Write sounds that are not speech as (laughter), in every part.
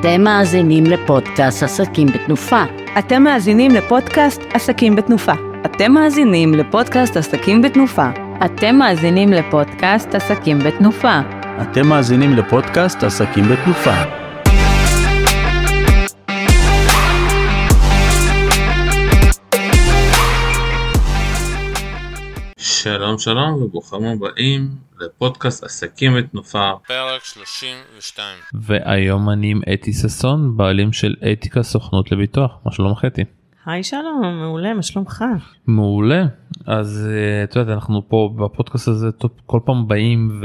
אתם מאזינים לפודקאסט עסקים בתנופה. אתם מאזינים לפודקאסט עסקים בתנופה. אתם מאזינים לפודקאסט עסקים בתנופה. אתם מאזינים לפודקאסט עסקים בתנופה. אתם מאזינים לפודקאסט עסקים בתנופה. שלום שלום וברוכים הבאים לפודקאסט עסקים בתנופה פרק 32 והיום אני עם אתי ששון בעלים של אתיקה סוכנות לביטוח מה שלומך אתי? היי שלום מעולה מה שלומך? מעולה אז אה, את יודעת אנחנו פה בפודקאסט הזה כל פעם באים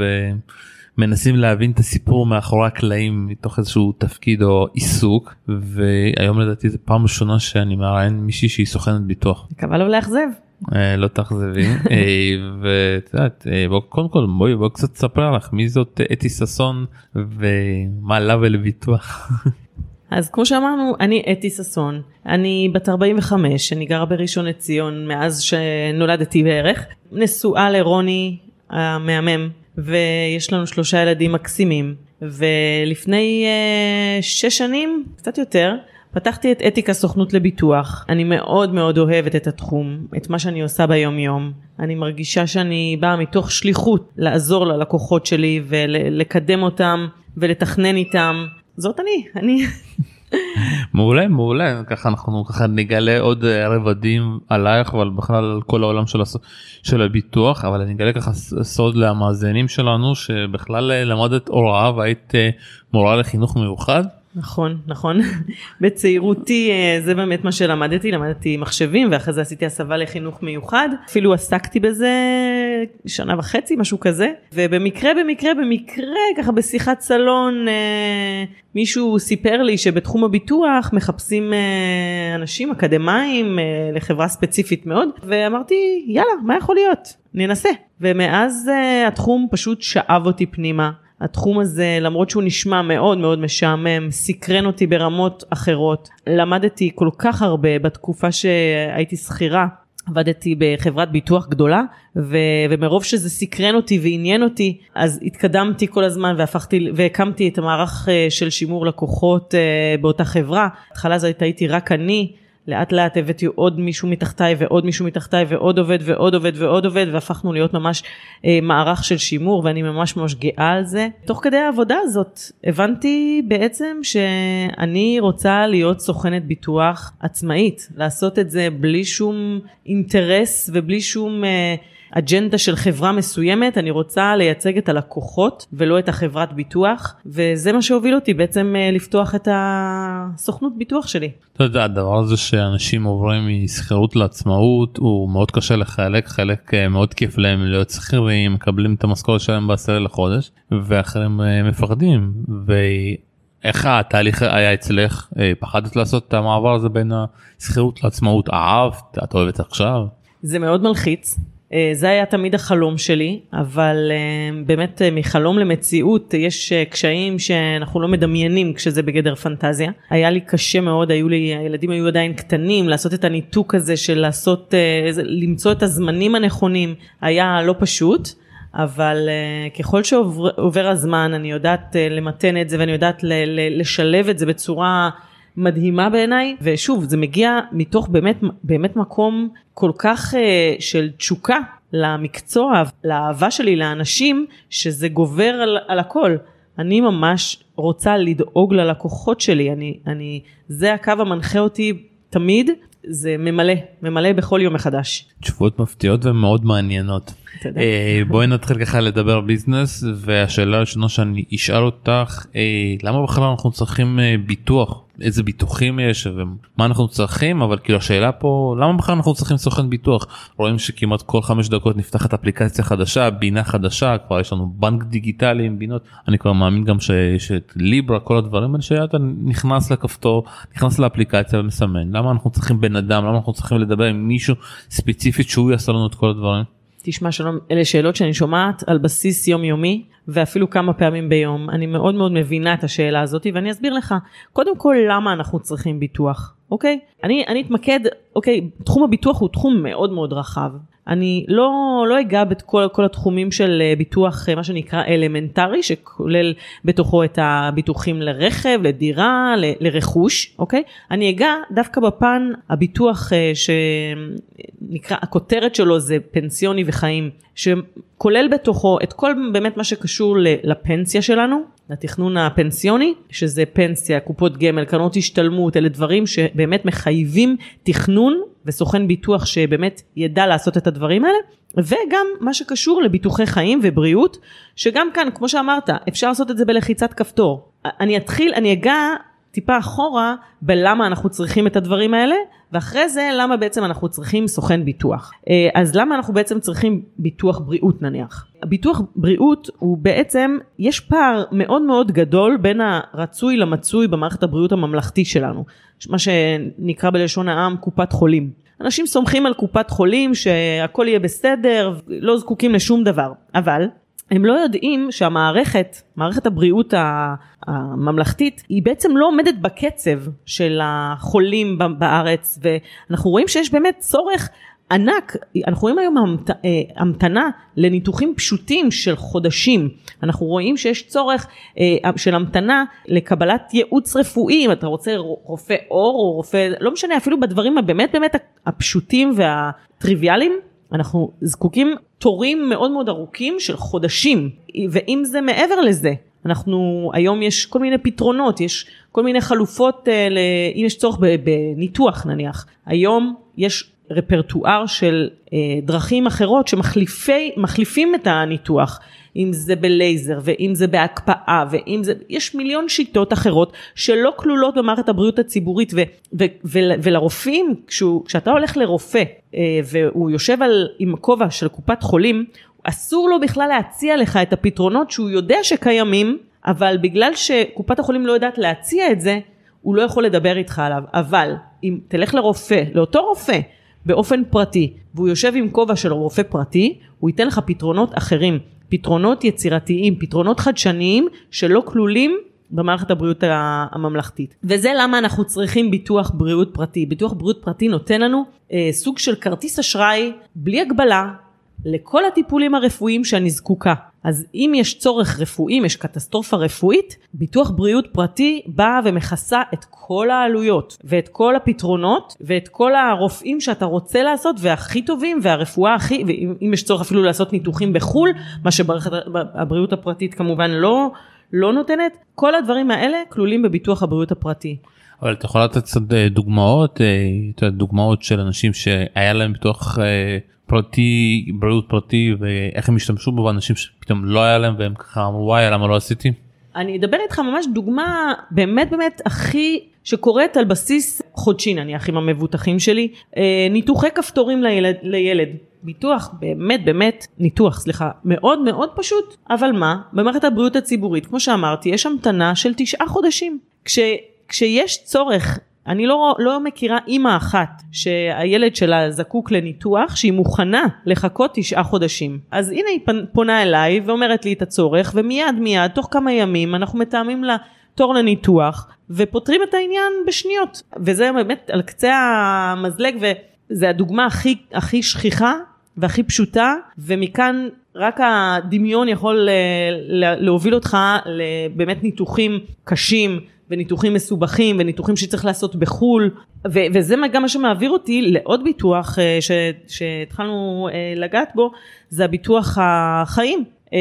ומנסים להבין את הסיפור מאחורי הקלעים מתוך איזשהו תפקיד או עיסוק והיום לדעתי זה פעם ראשונה שאני מראיין מישהי שהיא סוכנת ביטוח. מקווה לא לאכזב. אה, לא תאכזבי (laughs) אה, ואת יודעת בוא קודם כל בואי בוא קצת תספר לך מי זאת אתי ששון ומה לה ולביטוח. (laughs) אז כמו שאמרנו אני אתי ששון אני בת 45 אני גרה בראשון לציון מאז שנולדתי בערך נשואה לרוני המהמם ויש לנו שלושה ילדים מקסימים ולפני uh, שש שנים קצת יותר פתחתי את אתיקה סוכנות לביטוח. אני מאוד מאוד אוהבת את התחום, את מה שאני עושה ביום יום. אני מרגישה שאני באה מתוך שליחות לעזור ללקוחות שלי ולקדם אותם ולתכנן איתם. זאת אני, אני. (laughs) מעולה מעולה ככה אנחנו ככה נגלה עוד אה, רבדים עלייך אבל בכלל על כל העולם של, הס... של הביטוח אבל אני אגלה ככה סוד למאזינים שלנו שבכלל אה, למדת הוראה והיית אה, מורה לחינוך מיוחד. נכון נכון. (laughs) בצעירותי אה, זה באמת מה שלמדתי למדתי מחשבים ואחרי זה עשיתי הסבה לחינוך מיוחד. אפילו עסקתי בזה שנה וחצי משהו כזה. ובמקרה במקרה במקרה ככה בשיחת סלון אה, מישהו סיפר לי שבתחום הביטוח מחפשים אה, אנשים אקדמאים לחברה ספציפית מאוד ואמרתי יאללה מה יכול להיות? ננסה. ומאז התחום פשוט שאב אותי פנימה. התחום הזה למרות שהוא נשמע מאוד מאוד משעמם סקרן אותי ברמות אחרות למדתי כל כך הרבה בתקופה שהייתי שכירה עבדתי בחברת ביטוח גדולה ו- ומרוב שזה סקרן אותי ועניין אותי אז התקדמתי כל הזמן והפכתי והקמתי את המערך אה, של שימור לקוחות אה, באותה חברה. התחלה זאת הייתי רק אני לאט לאט הבאתי עוד מישהו מתחתיי ועוד מישהו מתחתיי ועוד עובד ועוד עובד ועוד עובד והפכנו להיות ממש אה, מערך של שימור ואני ממש ממש גאה על זה. תוך כדי העבודה הזאת הבנתי בעצם שאני רוצה להיות סוכנת ביטוח עצמאית, לעשות את זה בלי שום אינטרס ובלי שום... אה, אג'נדה של חברה מסוימת, אני רוצה לייצג את הלקוחות ולא את החברת ביטוח, וזה מה שהוביל אותי בעצם אה, לפתוח את הסוכנות ביטוח שלי. אתה יודע, הדבר הזה שאנשים עוברים משכירות לעצמאות הוא מאוד קשה לחלק, חלק אה, מאוד כיף להם להיות שכירים, מקבלים את המשכורת שלהם בעשרה לחודש, ואחרים אה, מפחדים. ו... איך התהליך היה אצלך? פחדת לעשות את המעבר הזה בין השכירות לעצמאות? אהבת? את אוהבת עכשיו? זה מאוד מלחיץ. אה, זה היה תמיד החלום שלי, אבל אה, באמת אה, מחלום למציאות יש קשיים שאנחנו לא מדמיינים כשזה בגדר פנטזיה. היה לי קשה מאוד, היו לי, הילדים היו עדיין קטנים, לעשות את הניתוק הזה של לעשות, למצוא את הזמנים הנכונים, היה לא פשוט. אבל uh, ככל שעובר הזמן אני יודעת uh, למתן את זה ואני יודעת לשלב את זה בצורה מדהימה בעיניי ושוב זה מגיע מתוך באמת באמת מקום כל כך uh, של תשוקה למקצוע לאהבה שלי לאנשים שזה גובר על, על הכל אני ממש רוצה לדאוג ללקוחות שלי אני אני זה הקו המנחה אותי תמיד זה ממלא ממלא בכל יום מחדש. תשובות מפתיעות ומאוד מעניינות. אה, בואי נתחיל ככה לדבר ביזנס והשאלה הראשונה שאני אשאל אותך אה, למה בכלל אנחנו צריכים אה, ביטוח? איזה ביטוחים יש ומה אנחנו צריכים? אבל כאילו השאלה פה למה בכלל אנחנו צריכים סוכן ביטוח? רואים שכמעט כל חמש דקות נפתחת אפליקציה חדשה בינה חדשה כבר יש לנו בנק דיגיטלי עם בינות. אני כבר מאמין גם שיש את ליברה כל הדברים האלה שאתה נכנס לכפתור נכנס לאפליקציה ומסמן. למה אנחנו צריכים בן אדם? למה אנחנו צריכים לדבר עם מישהו ספציפית שהוא יעשה לנו את כל הדברים. תשמע שלום, אלה שאלות שאני שומעת על בסיס יומיומי ואפילו כמה פעמים ביום. אני מאוד מאוד מבינה את השאלה הזאת ואני אסביר לך. קודם כל למה אנחנו צריכים ביטוח, אוקיי? אני, אני אתמקד, אוקיי, תחום הביטוח הוא תחום מאוד מאוד רחב. אני לא, לא אגע בכל כל התחומים של אה, ביטוח, אה, מה שנקרא אלמנטרי, שכולל בתוכו את הביטוחים לרכב, לדירה, ל, לרכוש, אוקיי? אני אגע דווקא בפן הביטוח אה, שנקרא, הכותרת שלו זה פנסיוני וחיים, שכולל בתוכו את כל באמת מה שקשור לפנסיה שלנו, לתכנון הפנסיוני, שזה פנסיה, קופות גמל, קרנות השתלמות, אלה דברים שבאמת מחייבים תכנון וסוכן ביטוח שבאמת ידע לעשות את הדברים האלה, וגם מה שקשור לביטוחי חיים ובריאות, שגם כאן, כמו שאמרת, אפשר לעשות את זה בלחיצת כפתור. אני אתחיל, אני אגע טיפה אחורה בלמה אנחנו צריכים את הדברים האלה, ואחרי זה למה בעצם אנחנו צריכים סוכן ביטוח. אה, אז למה אנחנו בעצם צריכים ביטוח בריאות נניח? ביטוח בריאות הוא בעצם, יש פער מאוד מאוד גדול בין הרצוי למצוי במערכת הבריאות הממלכתי שלנו, מה שנקרא בלשון העם קופת חולים. אנשים סומכים על קופת חולים שהכל יהיה בסדר, לא זקוקים לשום דבר, אבל הם לא יודעים שהמערכת, מערכת הבריאות הממלכתית, היא בעצם לא עומדת בקצב של החולים בארץ, ואנחנו רואים שיש באמת צורך ענק, אנחנו רואים היום המת, אה, המתנה לניתוחים פשוטים של חודשים, אנחנו רואים שיש צורך אה, של המתנה לקבלת ייעוץ רפואי, אם אתה רוצה רופא עור או רופא, לא משנה, אפילו בדברים הבאמת באמת הפשוטים והטריוויאליים, אנחנו זקוקים תורים מאוד מאוד ארוכים של חודשים, ואם זה מעבר לזה, אנחנו, היום יש כל מיני פתרונות, יש כל מיני חלופות, אה, אם יש צורך בניתוח נניח, היום יש רפרטואר של אה, דרכים אחרות שמחליפים את הניתוח, אם זה בלייזר ואם זה בהקפאה ואם זה, יש מיליון שיטות אחרות שלא כלולות במערכת הבריאות הציבורית ו, ו, ו, ולרופאים, כשהוא, כשאתה הולך לרופא אה, והוא יושב על, עם כובע של קופת חולים, אסור לו בכלל להציע לך את הפתרונות שהוא יודע שקיימים, אבל בגלל שקופת החולים לא יודעת להציע את זה, הוא לא יכול לדבר איתך עליו, אבל אם תלך לרופא, לאותו רופא, באופן פרטי, והוא יושב עם כובע של רופא פרטי, הוא ייתן לך פתרונות אחרים, פתרונות יצירתיים, פתרונות חדשניים שלא כלולים במערכת הבריאות הממלכתית. וזה למה אנחנו צריכים ביטוח בריאות פרטי. ביטוח בריאות פרטי נותן לנו אה, סוג של כרטיס אשראי בלי הגבלה לכל הטיפולים הרפואיים שאני זקוקה. אז אם יש צורך רפואי, אם יש קטסטרופה רפואית, ביטוח בריאות פרטי בא ומכסה את כל העלויות ואת כל הפתרונות ואת כל הרופאים שאתה רוצה לעשות והכי טובים והרפואה הכי, ואם יש צורך אפילו לעשות ניתוחים בחו"ל, מה שהבריאות הפרטית כמובן לא, לא נותנת, כל הדברים האלה כלולים בביטוח הבריאות הפרטי. אבל את יכולה לתת קצת אה, דוגמאות, אה, דוגמאות של אנשים שהיה להם ביטוח אה, פרטי בריאות פרטי ואיך הם השתמשו בו אנשים שפתאום לא היה להם והם ככה אמרו וואי למה לא עשיתי. אני אדבר איתך ממש דוגמה באמת באמת הכי שקורית על בסיס חודשי נניח עם המבוטחים שלי. אה, ניתוחי כפתורים לילד, לילד. ביטוח באמת באמת ניתוח סליחה. מאוד מאוד פשוט אבל מה? במערכת הבריאות הציבורית כמו שאמרתי יש המתנה של תשעה חודשים. כש, כשיש צורך אני לא, לא מכירה אימא אחת שהילד שלה זקוק לניתוח שהיא מוכנה לחכות תשעה חודשים. אז הנה היא פונה אליי ואומרת לי את הצורך ומיד מיד תוך כמה ימים אנחנו מתאמים לה תור לניתוח ופותרים את העניין בשניות. וזה באמת על קצה המזלג וזה הדוגמה הכי, הכי שכיחה והכי פשוטה ומכאן רק הדמיון יכול אה, להוביל אותך לבאמת ניתוחים קשים וניתוחים מסובכים וניתוחים שצריך לעשות בחו"ל ו- וזה גם מה שמעביר אותי לעוד ביטוח אה, ש- שהתחלנו אה, לגעת בו זה הביטוח החיים. אה,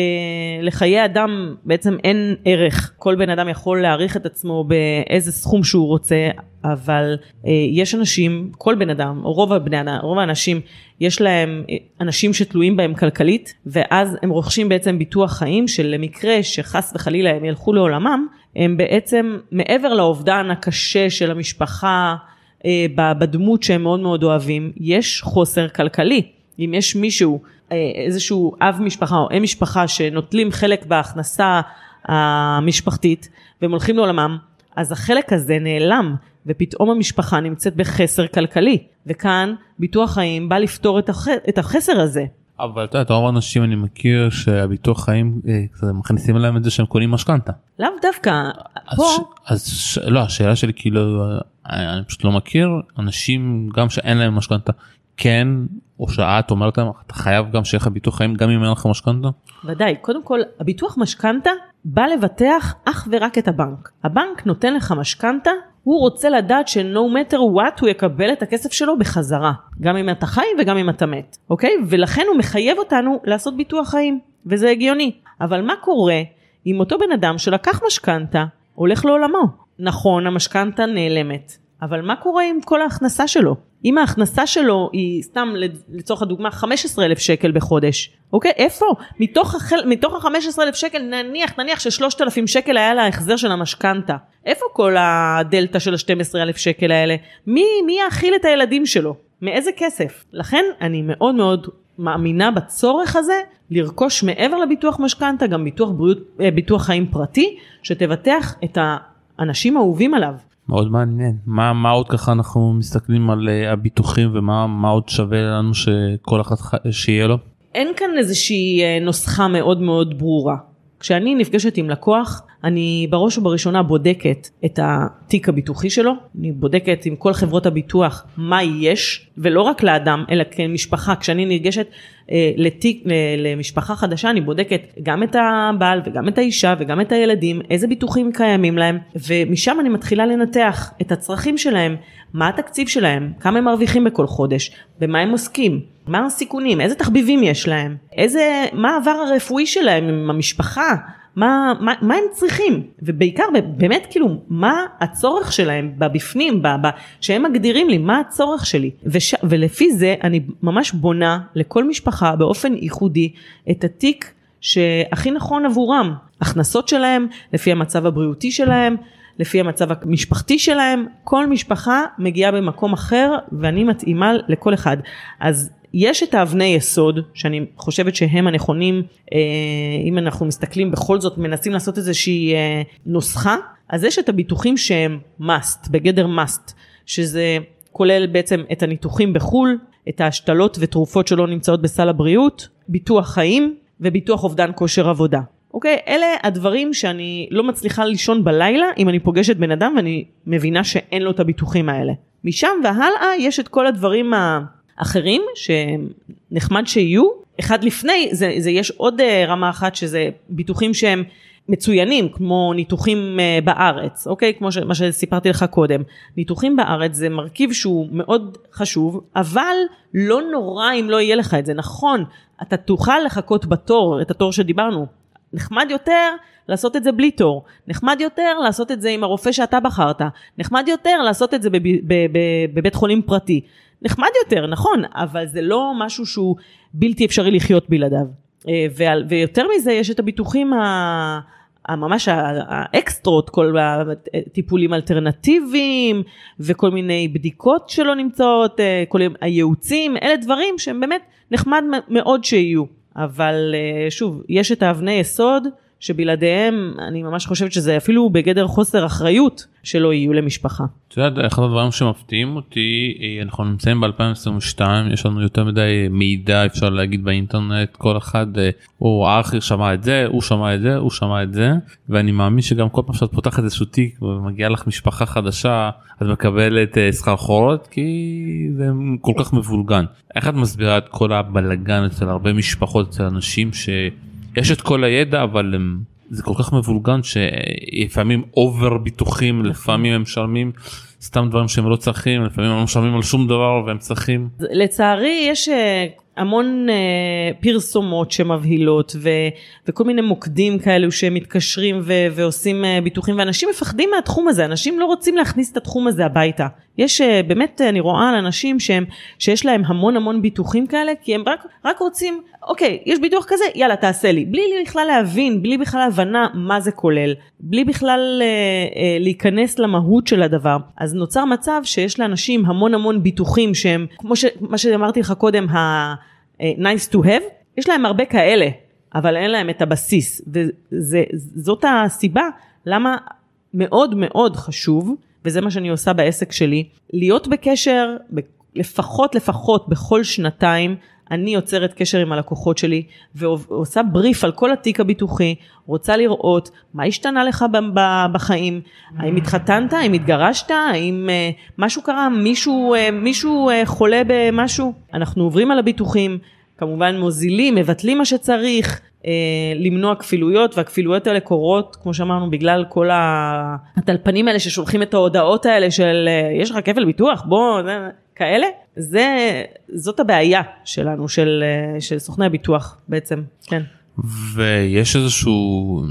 לחיי אדם בעצם אין ערך. כל בן אדם יכול להעריך את עצמו באיזה סכום שהוא רוצה אבל יש אנשים כל בן אדם או רוב הבני רוב האנשים יש להם אנשים שתלויים בהם כלכלית ואז הם רוכשים בעצם ביטוח חיים שלמקרה שחס וחלילה הם ילכו לעולמם הם בעצם מעבר לאובדן הקשה של המשפחה אה, בדמות שהם מאוד מאוד אוהבים, יש חוסר כלכלי. אם יש מישהו, אה, איזשהו אב משפחה או אם משפחה שנוטלים חלק בהכנסה המשפחתית והם הולכים לעולמם, אז החלק הזה נעלם ופתאום המשפחה נמצאת בחסר כלכלי וכאן ביטוח חיים בא לפתור את החסר הזה. אבל אתה יודע, רוב האנשים אני מכיר שהביטוח חיים אה, מכניסים להם את זה שהם קונים משכנתה. לאו דווקא, פה... אז לא, השאלה שלי כאילו, אני פשוט לא מכיר אנשים גם שאין להם משכנתה, כן או שאת אומרת להם אתה חייב גם שיהיה לך ביטוח חיים גם אם אין לך משכנתה? ודאי, קודם כל הביטוח משכנתה בא לבטח אך ורק את הבנק. הבנק נותן לך משכנתה, הוא רוצה לדעת ש-no matter what הוא יקבל את הכסף שלו בחזרה, גם אם אתה חי וגם אם אתה מת, אוקיי? ולכן הוא מחייב אותנו לעשות ביטוח חיים, וזה הגיוני. אבל מה קורה אם אותו בן אדם שלקח משכנתה, הולך לעולמו? נכון, המשכנתה נעלמת, אבל מה קורה עם כל ההכנסה שלו? אם ההכנסה שלו היא סתם לצורך הדוגמה 15 אלף שקל בחודש, אוקיי? איפה? מתוך, החל, מתוך ה-15 אלף שקל נניח, נניח ש-3,000 שקל היה לה החזר של המשכנתה. איפה כל הדלתא של ה-12 אלף שקל האלה? מי, מי יאכיל את הילדים שלו? מאיזה כסף? לכן אני מאוד מאוד מאמינה בצורך הזה לרכוש מעבר לביטוח משכנתה גם ביטוח בריאות, אה, ביטוח חיים פרטי, שתבטח את האנשים האהובים עליו. מאוד מעניין מה מה עוד ככה אנחנו מסתכלים על uh, הביטוחים ומה מה עוד שווה לנו שכל אחד שיהיה לו. אין כאן איזושהי אה, נוסחה מאוד מאוד ברורה. כשאני נפגשת עם לקוח אני בראש ובראשונה בודקת את התיק הביטוחי שלו, אני בודקת עם כל חברות הביטוח מה יש, ולא רק לאדם, אלא כמשפחה. כשאני ניגשת אה, לתיק, למשפחה חדשה, אני בודקת גם את הבעל וגם את האישה וגם את הילדים, איזה ביטוחים קיימים להם, ומשם אני מתחילה לנתח את הצרכים שלהם, מה התקציב שלהם, כמה הם מרוויחים בכל חודש, במה הם עוסקים, מה הסיכונים, איזה תחביבים יש להם, איזה, מה העבר הרפואי שלהם עם המשפחה. מה, מה, מה הם צריכים? ובעיקר באמת כאילו מה הצורך שלהם בבפנים ב, שהם מגדירים לי מה הצורך שלי? וש, ולפי זה אני ממש בונה לכל משפחה באופן ייחודי את התיק שהכי נכון עבורם. הכנסות שלהם לפי המצב הבריאותי שלהם לפי המצב המשפחתי שלהם כל משפחה מגיעה במקום אחר ואני מתאימה לכל אחד אז יש את האבני יסוד שאני חושבת שהם הנכונים אה, אם אנחנו מסתכלים בכל זאת מנסים לעשות איזושהי אה, נוסחה אז יש את הביטוחים שהם must בגדר must שזה כולל בעצם את הניתוחים בחו"ל את ההשתלות ותרופות שלא נמצאות בסל הבריאות ביטוח חיים וביטוח אובדן כושר עבודה. אוקיי? אלה הדברים שאני לא מצליחה לישון בלילה אם אני פוגשת בן אדם ואני מבינה שאין לו את הביטוחים האלה. משם והלאה יש את כל הדברים אחרים שנחמד שיהיו. אחד לפני זה, זה יש עוד אה, רמה אחת שזה ביטוחים שהם מצוינים כמו ניתוחים אה, בארץ אוקיי כמו ש, מה שסיפרתי לך קודם ניתוחים בארץ זה מרכיב שהוא מאוד חשוב אבל לא נורא אם לא יהיה לך את זה נכון אתה תוכל לחכות בתור את התור שדיברנו נחמד יותר לעשות את זה בלי תור, נחמד יותר לעשות את זה עם הרופא שאתה בחרת, נחמד יותר לעשות את זה בבית חולים פרטי, נחמד יותר, נכון, אבל זה לא משהו שהוא בלתי אפשרי לחיות בלעדיו. אה, ויותר מזה יש את הביטוחים ממש האקסטרות, כל הטיפולים אלטרנטיביים וכל מיני בדיקות שלא נמצאות, אה, כל הייעוצים, אלה דברים שהם באמת נחמד מאוד שיהיו. אבל אה, שוב, יש את האבני יסוד שבלעדיהם אני ממש חושבת שזה אפילו בגדר חוסר אחריות שלא יהיו למשפחה. את יודעת, אחד הדברים שמפתיעים אותי, אה, אנחנו נמצאים ב-2022, יש לנו יותר מדי מידע אפשר להגיד באינטרנט, כל אחד, אה, הוא האחר שמע את זה, הוא שמע את זה, הוא שמע את זה, ואני מאמין שגם כל פעם שאת פותחת איזשהו תיק ומגיעה לך משפחה חדשה, את מקבלת אה, סחרחורות כי זה כל כך מבולגן. איך את מסבירה את כל הבלגן אצל הרבה משפחות, אצל אנשים ש... יש את כל הידע אבל הם, זה כל כך מבולגן שלפעמים אובר ביטוחים לפעמים הם משלמים סתם דברים שהם לא צריכים לפעמים הם לא משלמים על שום דבר והם צריכים. לצערי יש אה, המון uh, פרסומות שמבהילות ו, וכל מיני מוקדים כאלו שמתקשרים ו, ועושים uh, ביטוחים ואנשים מפחדים מהתחום הזה. אנשים לא רוצים להכניס את התחום הזה הביתה יש uh, באמת אני רואה על אנשים שהם שיש להם המון המון ביטוחים כאלה כי הם רק רק רוצים אוקיי יש ביטוח כזה יאללה תעשה לי בלי בכלל להבין בלי בכלל הבנה מה זה כולל בלי בכלל uh, uh, להיכנס למהות של הדבר אז נוצר מצב שיש לאנשים המון המון ביטוחים שהם כמו ש, מה שאמרתי לך קודם. ה, אה, to have, יש להם הרבה כאלה, אבל אין להם את הבסיס, וזאת הסיבה למה מאוד מאוד חשוב, וזה מה שאני עושה בעסק שלי, להיות בקשר לפחות לפחות בכל שנתיים, אני יוצרת קשר עם הלקוחות שלי ועושה בריף על כל התיק הביטוחי, רוצה לראות מה השתנה לך בחיים, האם התחתנת, האם התגרשת, האם אה, משהו קרה, מישהו, אה, מישהו אה, חולה במשהו, אנחנו עוברים על הביטוחים, כמובן מוזילים, מבטלים מה שצריך, למנוע כפילויות והכפילויות האלה קורות כמו שאמרנו בגלל כל הטלפנים האלה ששולחים את ההודעות האלה של יש לך כפל ביטוח בוא כאלה, זה, זאת הבעיה שלנו, של, של סוכני הביטוח בעצם, כן. ויש איזשהו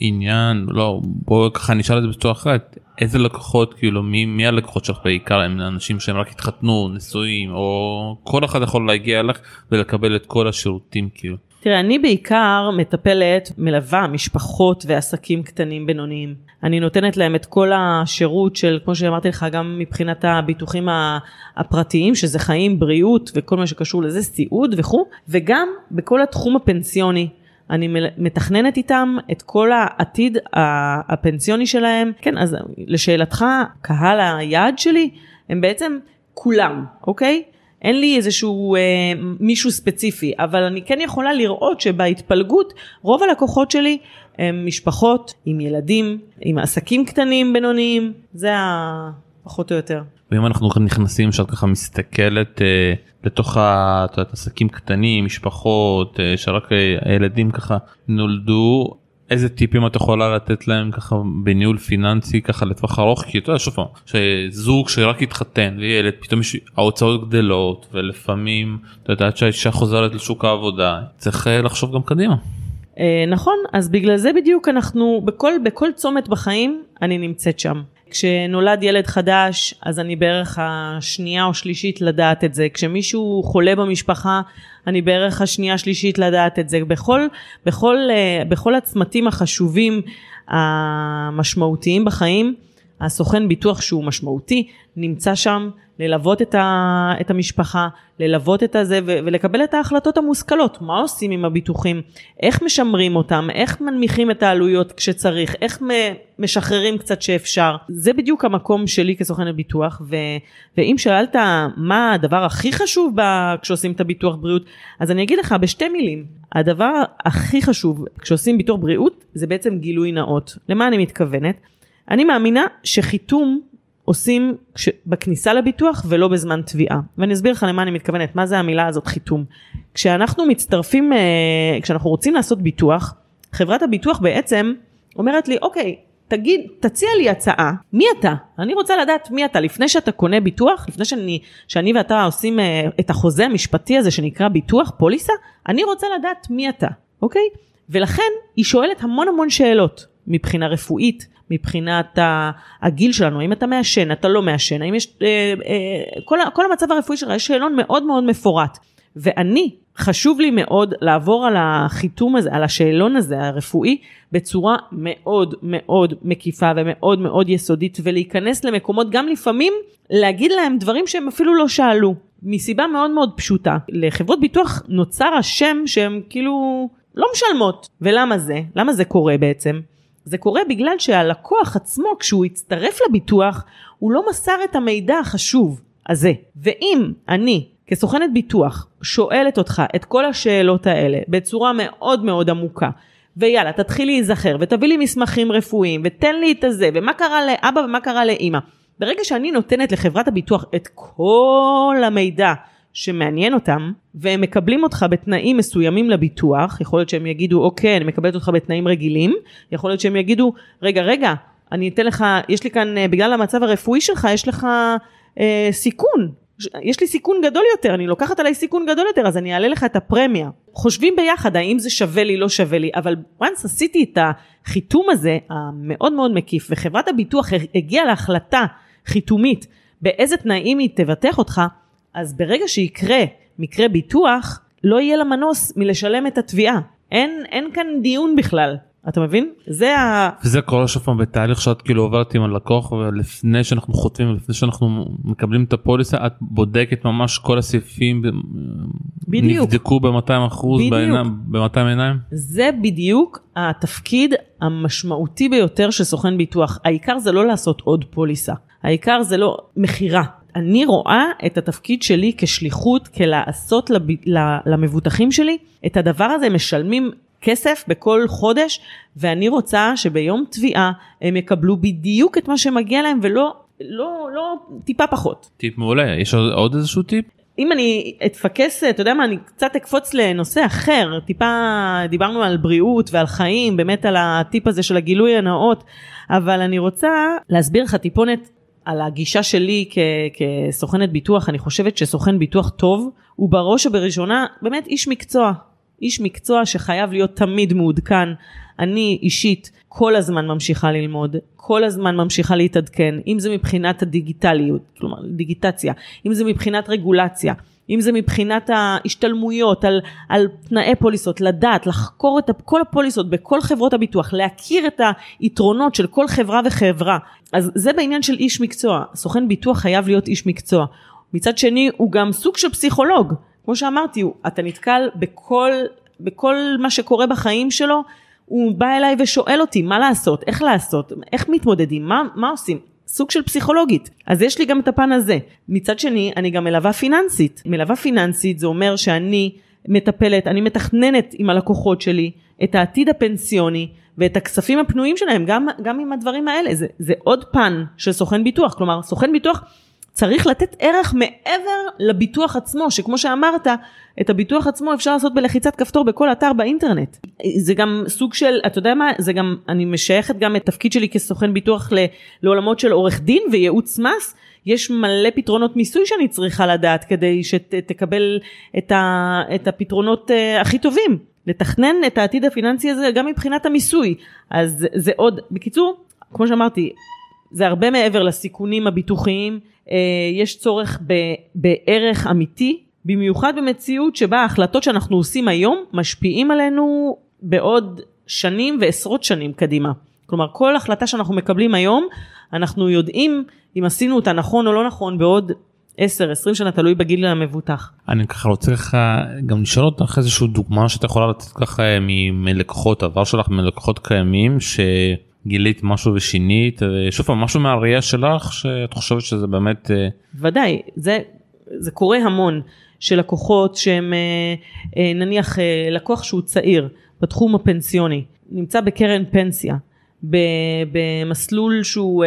עניין, לא, בואו ככה נשאל את זה בצורה אחרת, איזה לקוחות, כאילו, מי, מי הלקוחות שלך בעיקר, הם אנשים שהם רק התחתנו, נשואים, או כל אחד יכול להגיע אליך ולקבל את כל השירותים, כאילו. תראה, אני בעיקר מטפלת, מלווה משפחות ועסקים קטנים בינוניים. אני נותנת להם את כל השירות של, כמו שאמרתי לך, גם מבחינת הביטוחים הפרטיים, שזה חיים, בריאות וכל מה שקשור לזה, סיעוד וכו', וגם בכל התחום הפנסיוני. אני מתכננת איתם את כל העתיד הפנסיוני שלהם. כן, אז לשאלתך, קהל היעד שלי הם בעצם כולם, אוקיי? אין לי איזשהו אה, מישהו ספציפי, אבל אני כן יכולה לראות שבהתפלגות רוב הלקוחות שלי הם משפחות עם ילדים, עם עסקים קטנים בינוניים, זה הפחות או יותר. ואם אנחנו נכנסים שאת ככה מסתכלת אה, לתוך העסקים קטנים, משפחות, אה, שרק אה, הילדים ככה נולדו, איזה טיפים את יכולה לתת להם ככה בניהול פיננסי ככה לטווח ארוך כי אתה יודע שוב פעם שזוג שרק התחתן וילד פתאום יש ההוצאות גדלות ולפעמים אתה יודע שהאישה חוזרת לשוק העבודה צריך אה, לחשוב גם קדימה. אה, נכון אז בגלל זה בדיוק אנחנו בכל בכל צומת בחיים אני נמצאת שם. כשנולד ילד חדש אז אני בערך השנייה או שלישית לדעת את זה. כשמישהו חולה במשפחה אני בערך השנייה שלישית לדעת את זה. בכל, בכל, אה, בכל הצמתים החשובים המשמעותיים בחיים הסוכן ביטוח שהוא משמעותי נמצא שם ללוות את, ה, את המשפחה, ללוות את הזה ולקבל את ההחלטות המושכלות, מה עושים עם הביטוחים, איך משמרים אותם, איך מנמיכים את העלויות כשצריך, איך משחררים קצת שאפשר. זה בדיוק המקום שלי כסוכן הביטוח, ו, ואם שאלת מה הדבר הכי חשוב ב, כשעושים את הביטוח בריאות, אז אני אגיד לך בשתי מילים, הדבר הכי חשוב כשעושים ביטוח בריאות זה בעצם גילוי נאות. למה אני מתכוונת? אני מאמינה שחיתום עושים בכניסה לביטוח ולא בזמן תביעה. ואני אסביר לך למה אני מתכוונת, מה זה המילה הזאת חיתום. כשאנחנו מצטרפים, אה, כשאנחנו רוצים לעשות ביטוח, חברת הביטוח בעצם אומרת לי, אוקיי, תגיד, תציע לי הצעה, מי אתה? אני רוצה לדעת מי אתה. לפני שאתה קונה ביטוח, לפני שאני, שאני ואתה עושים אה, את החוזה המשפטי הזה שנקרא ביטוח, פוליסה, אני רוצה לדעת מי אתה, אוקיי? ולכן היא שואלת המון המון שאלות מבחינה רפואית, מבחינת הגיל שלנו, האם אתה מעשן, אתה לא מעשן, האם יש, אה, אה, כל, כל המצב הרפואי שלך, יש שאלון מאוד מאוד מפורט. ואני, חשוב לי מאוד לעבור על החיתום הזה, על השאלון הזה הרפואי, בצורה מאוד מאוד מקיפה ומאוד מאוד יסודית, ולהיכנס למקומות, גם לפעמים להגיד להם דברים שהם אפילו לא שאלו, מסיבה מאוד מאוד פשוטה. לחברות ביטוח נוצר השם שהם כאילו לא משלמות. ולמה זה? למה זה קורה בעצם? זה קורה בגלל שהלקוח עצמו, כשהוא הצטרף לביטוח, הוא לא מסר את המידע החשוב הזה. ואם אני, כסוכנת ביטוח, שואלת אותך את כל השאלות האלה בצורה מאוד מאוד עמוקה, ויאללה, תתחיל להיזכר, ותביא לי מסמכים רפואיים, ותן לי את הזה, ומה קרה לאבא ומה קרה לאימא. ברגע שאני נותנת לחברת הביטוח את כל המידע שמעניין אותם, והם מקבלים אותך בתנאים מסוימים לביטוח, יכול להיות שהם יגידו, אוקיי, אני מקבלת אותך בתנאים רגילים, יכול להיות שהם יגידו, רגע, רגע, אני אתן לך, יש לי כאן, אה, בגלל המצב הרפואי שלך, יש לך אה, סיכון. יש לי סיכון גדול יותר, אני לוקחת עליי סיכון גדול יותר, אז אני אעלה לך את הפרמיה. חושבים ביחד האם זה שווה לי, לא שווה לי, אבל once עשיתי את החיתום הזה, המאוד מאוד מקיף, וחברת הביטוח הגיעה להחלטה חיתומית באיזה תנאים היא תבטח אותך, אז ברגע שיקרה מקרה ביטוח, לא יהיה לה מנוס מלשלם את התביעה. אין, אין כאן דיון בכלל. אתה מבין? זה ה... וזה קורה שוב פעם בתהליך שאת כאילו עוברת עם הלקוח ולפני שאנחנו חותמים לפני שאנחנו מקבלים את הפוליסה את בודקת ממש כל הסעיפים בדיוק נבדקו ב-200 אחוז ב-200 עיניים. זה בדיוק התפקיד המשמעותי ביותר של סוכן ביטוח העיקר זה לא לעשות עוד פוליסה העיקר זה לא מכירה אני רואה את התפקיד שלי כשליחות, כלעשות לב, למבוטחים שלי, את הדבר הזה משלמים כסף בכל חודש, ואני רוצה שביום תביעה הם יקבלו בדיוק את מה שמגיע להם ולא לא, לא, טיפה פחות. טיפ מעולה, יש עוד, עוד איזשהו טיפ? אם אני אתפקס, אתה יודע מה, אני קצת אקפוץ לנושא אחר, טיפה דיברנו על בריאות ועל חיים, באמת על הטיפ הזה של הגילוי הנאות, אבל אני רוצה להסביר לך טיפונת על הגישה שלי כ- כסוכנת ביטוח, אני חושבת שסוכן ביטוח טוב הוא בראש ובראשונה באמת איש מקצוע, איש מקצוע שחייב להיות תמיד מעודכן. אני אישית כל הזמן ממשיכה ללמוד, כל הזמן ממשיכה להתעדכן, אם זה מבחינת הדיגיטליות, כלומר דיגיטציה, אם זה מבחינת רגולציה, אם זה מבחינת ההשתלמויות על, על תנאי פוליסות, לדעת, לחקור את כל הפוליסות בכל חברות הביטוח, להכיר את היתרונות של כל חברה וחברה. אז זה בעניין של איש מקצוע, סוכן ביטוח חייב להיות איש מקצוע. מצד שני הוא גם סוג של פסיכולוג, כמו שאמרתי, אתה נתקל בכל, בכל מה שקורה בחיים שלו, הוא בא אליי ושואל אותי מה לעשות, איך לעשות, איך מתמודדים, מה, מה עושים. סוג של פסיכולוגית. אז יש לי גם את הפן הזה. מצד שני, אני גם מלווה פיננסית. מלווה פיננסית זה אומר שאני מטפלת, אני מתכננת עם הלקוחות שלי את העתיד הפנסיוני ואת הכספים הפנויים שלהם, גם, גם עם הדברים האלה. זה, זה עוד פן של סוכן ביטוח. כלומר, סוכן ביטוח צריך לתת ערך מעבר לביטוח עצמו, שכמו שאמרת, את הביטוח עצמו אפשר לעשות בלחיצת כפתור בכל אתר באינטרנט. זה גם סוג של, אתה יודע מה, זה גם, אני משייכת גם את תפקיד שלי כסוכן ביטוח לעולמות של עורך דין וייעוץ מס. יש מלא פתרונות מיסוי שאני צריכה לדעת כדי שתקבל את, ה, את הפתרונות uh, הכי טובים. לתכנן את העתיד הפיננסי הזה גם מבחינת המיסוי. אז זה עוד, בקיצור, כמו שאמרתי, זה הרבה מעבר לסיכונים הביטוחיים, אה, יש צורך בערך אמיתי, במיוחד במציאות שבה ההחלטות שאנחנו עושים היום משפיעים עלינו בעוד שנים ועשרות שנים קדימה. כלומר כל החלטה שאנחנו מקבלים היום אנחנו יודעים אם עשינו אותה נכון או לא נכון בעוד 10-20 שנה תלוי בגיל המבוטח. אני ככה רוצה לך גם לשאול אותך איזושהי דוגמה שאתה יכולה לתת ככה מלקוחות עבר שלך מלקוחות קיימים ש... גילית משהו ושינית שוב פעם משהו מהראייה שלך שאת חושבת שזה באמת אה, ודאי זה זה קורה המון של לקוחות שהם אה, אה, נניח לקוח שהוא צעיר בתחום הפנסיוני נמצא בקרן פנסיה במסלול שהוא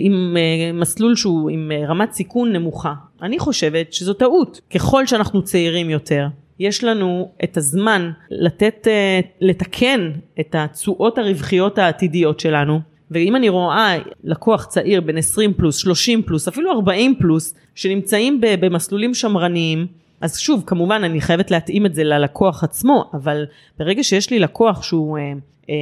עם מסלול שהוא עם רמת סיכון נמוכה. אני חושבת שזו טעות. ככל שאנחנו צעירים יותר יש לנו את הזמן לתת, אה, לתקן את התשואות הרווחיות העתידיות שלנו. ואם אני רואה לקוח צעיר בן 20 פלוס, 30 פלוס, אפילו 40 פלוס, שנמצאים במסלולים שמרניים, אז שוב, כמובן אני חייבת להתאים את זה ללקוח עצמו, אבל ברגע שיש לי לקוח שהוא אה, אה,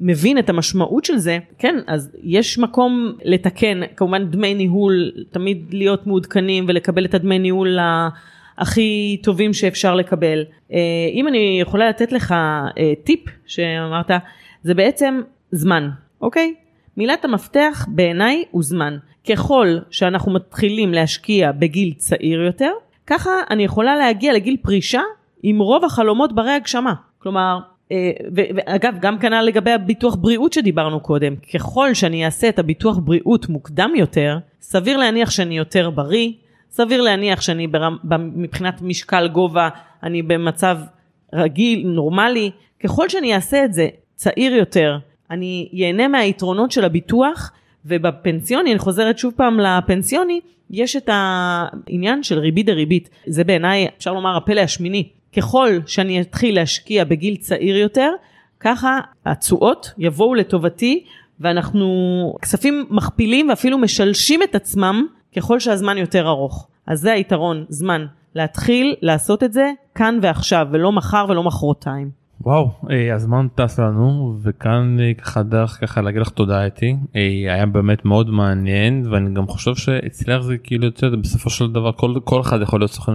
מבין את המשמעות של זה, כן, אז יש מקום לתקן, כמובן דמי ניהול, תמיד להיות מעודכנים ולקבל את הדמי ניהול הכי טובים שאפשר לקבל. אה, אם אני יכולה לתת לך אה, טיפ שאמרת, זה בעצם זמן, אוקיי? מילת המפתח בעיניי הוא זמן. ככל שאנחנו מתחילים להשקיע בגיל צעיר יותר, ככה אני יכולה להגיע לגיל פרישה עם רוב החלומות ברי הגשמה. כלומר, אה, ואגב, גם כנ"ל לגבי הביטוח בריאות שדיברנו קודם, ככל שאני אעשה את הביטוח בריאות מוקדם יותר, סביר להניח שאני יותר בריא, סביר להניח שאני ברמ, מבחינת משקל גובה אני במצב רגיל, נורמלי, ככל שאני אעשה את זה צעיר יותר, אני ייהנה מהיתרונות של הביטוח ובפנסיוני, אני חוזרת שוב פעם לפנסיוני, יש את העניין של ריבית דריבית, זה בעיניי אפשר לומר הפלא השמיני, ככל שאני אתחיל להשקיע בגיל צעיר יותר, ככה התשואות יבואו לטובתי ואנחנו כספים מכפילים ואפילו משלשים את עצמם ככל שהזמן יותר ארוך. אז זה היתרון, זמן. להתחיל לעשות את זה כאן ועכשיו, ולא מחר ולא מחרתיים. וואו, אה, הזמן טס לנו, וכאן אה, ככה דרך ככה להגיד לך תודה אתי, אה, היה באמת מאוד מעניין, ואני גם חושב שאצלך זה כאילו יוצא, בסופו של דבר כל, כל אחד יכול להיות סוכן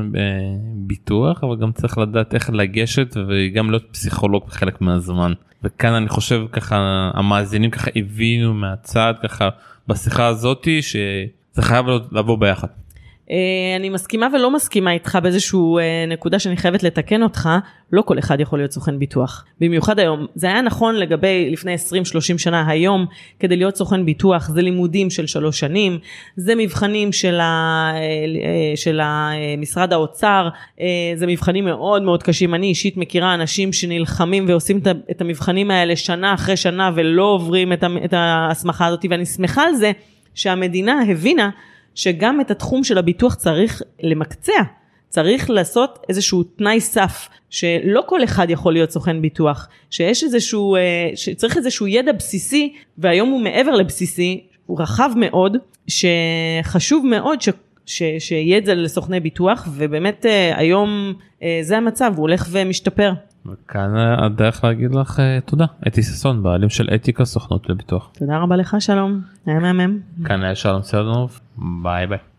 ביטוח, אבל גם צריך לדעת איך לגשת וגם להיות פסיכולוג בחלק מהזמן. וכאן אני חושב ככה המאזינים ככה הבינו מהצד ככה בשיחה הזאתי ש... זה חייב לבוא ביחד. אה, אני מסכימה ולא מסכימה איתך באיזשהו אה, נקודה שאני חייבת לתקן אותך, לא כל אחד יכול להיות סוכן ביטוח. במיוחד היום. זה היה נכון לגבי לפני 20-30 שנה, היום כדי להיות סוכן ביטוח זה לימודים של שלוש שנים, זה מבחנים של, ה, אה, של משרד האוצר, זה מבחנים מאוד מאוד קשים. אני אישית מכירה אנשים שנלחמים ועושים את המבחנים האלה שנה אחרי שנה ולא עוברים את ההסמכה הזאת ואני שמחה על זה שהמדינה הבינה שגם את התחום של הביטוח צריך למקצע. צריך לעשות איזשהו תנאי סף שלא כל אחד יכול להיות סוכן ביטוח, שיש איזשהו, אה, שצריך איזשהו ידע בסיסי והיום הוא מעבר לבסיסי, הוא רחב מאוד, שחשוב מאוד ש, ש, שיהיה את זה לסוכני ביטוח ובאמת אה, היום אה, זה המצב, הוא הולך ומשתפר. וכאן הדרך להגיד לך תודה אתי ששון בעלים של אתיקה סוכנות לביטוח. תודה רבה לך שלום היה מהמם. כאן היה שלום סלדנוב ביי ביי.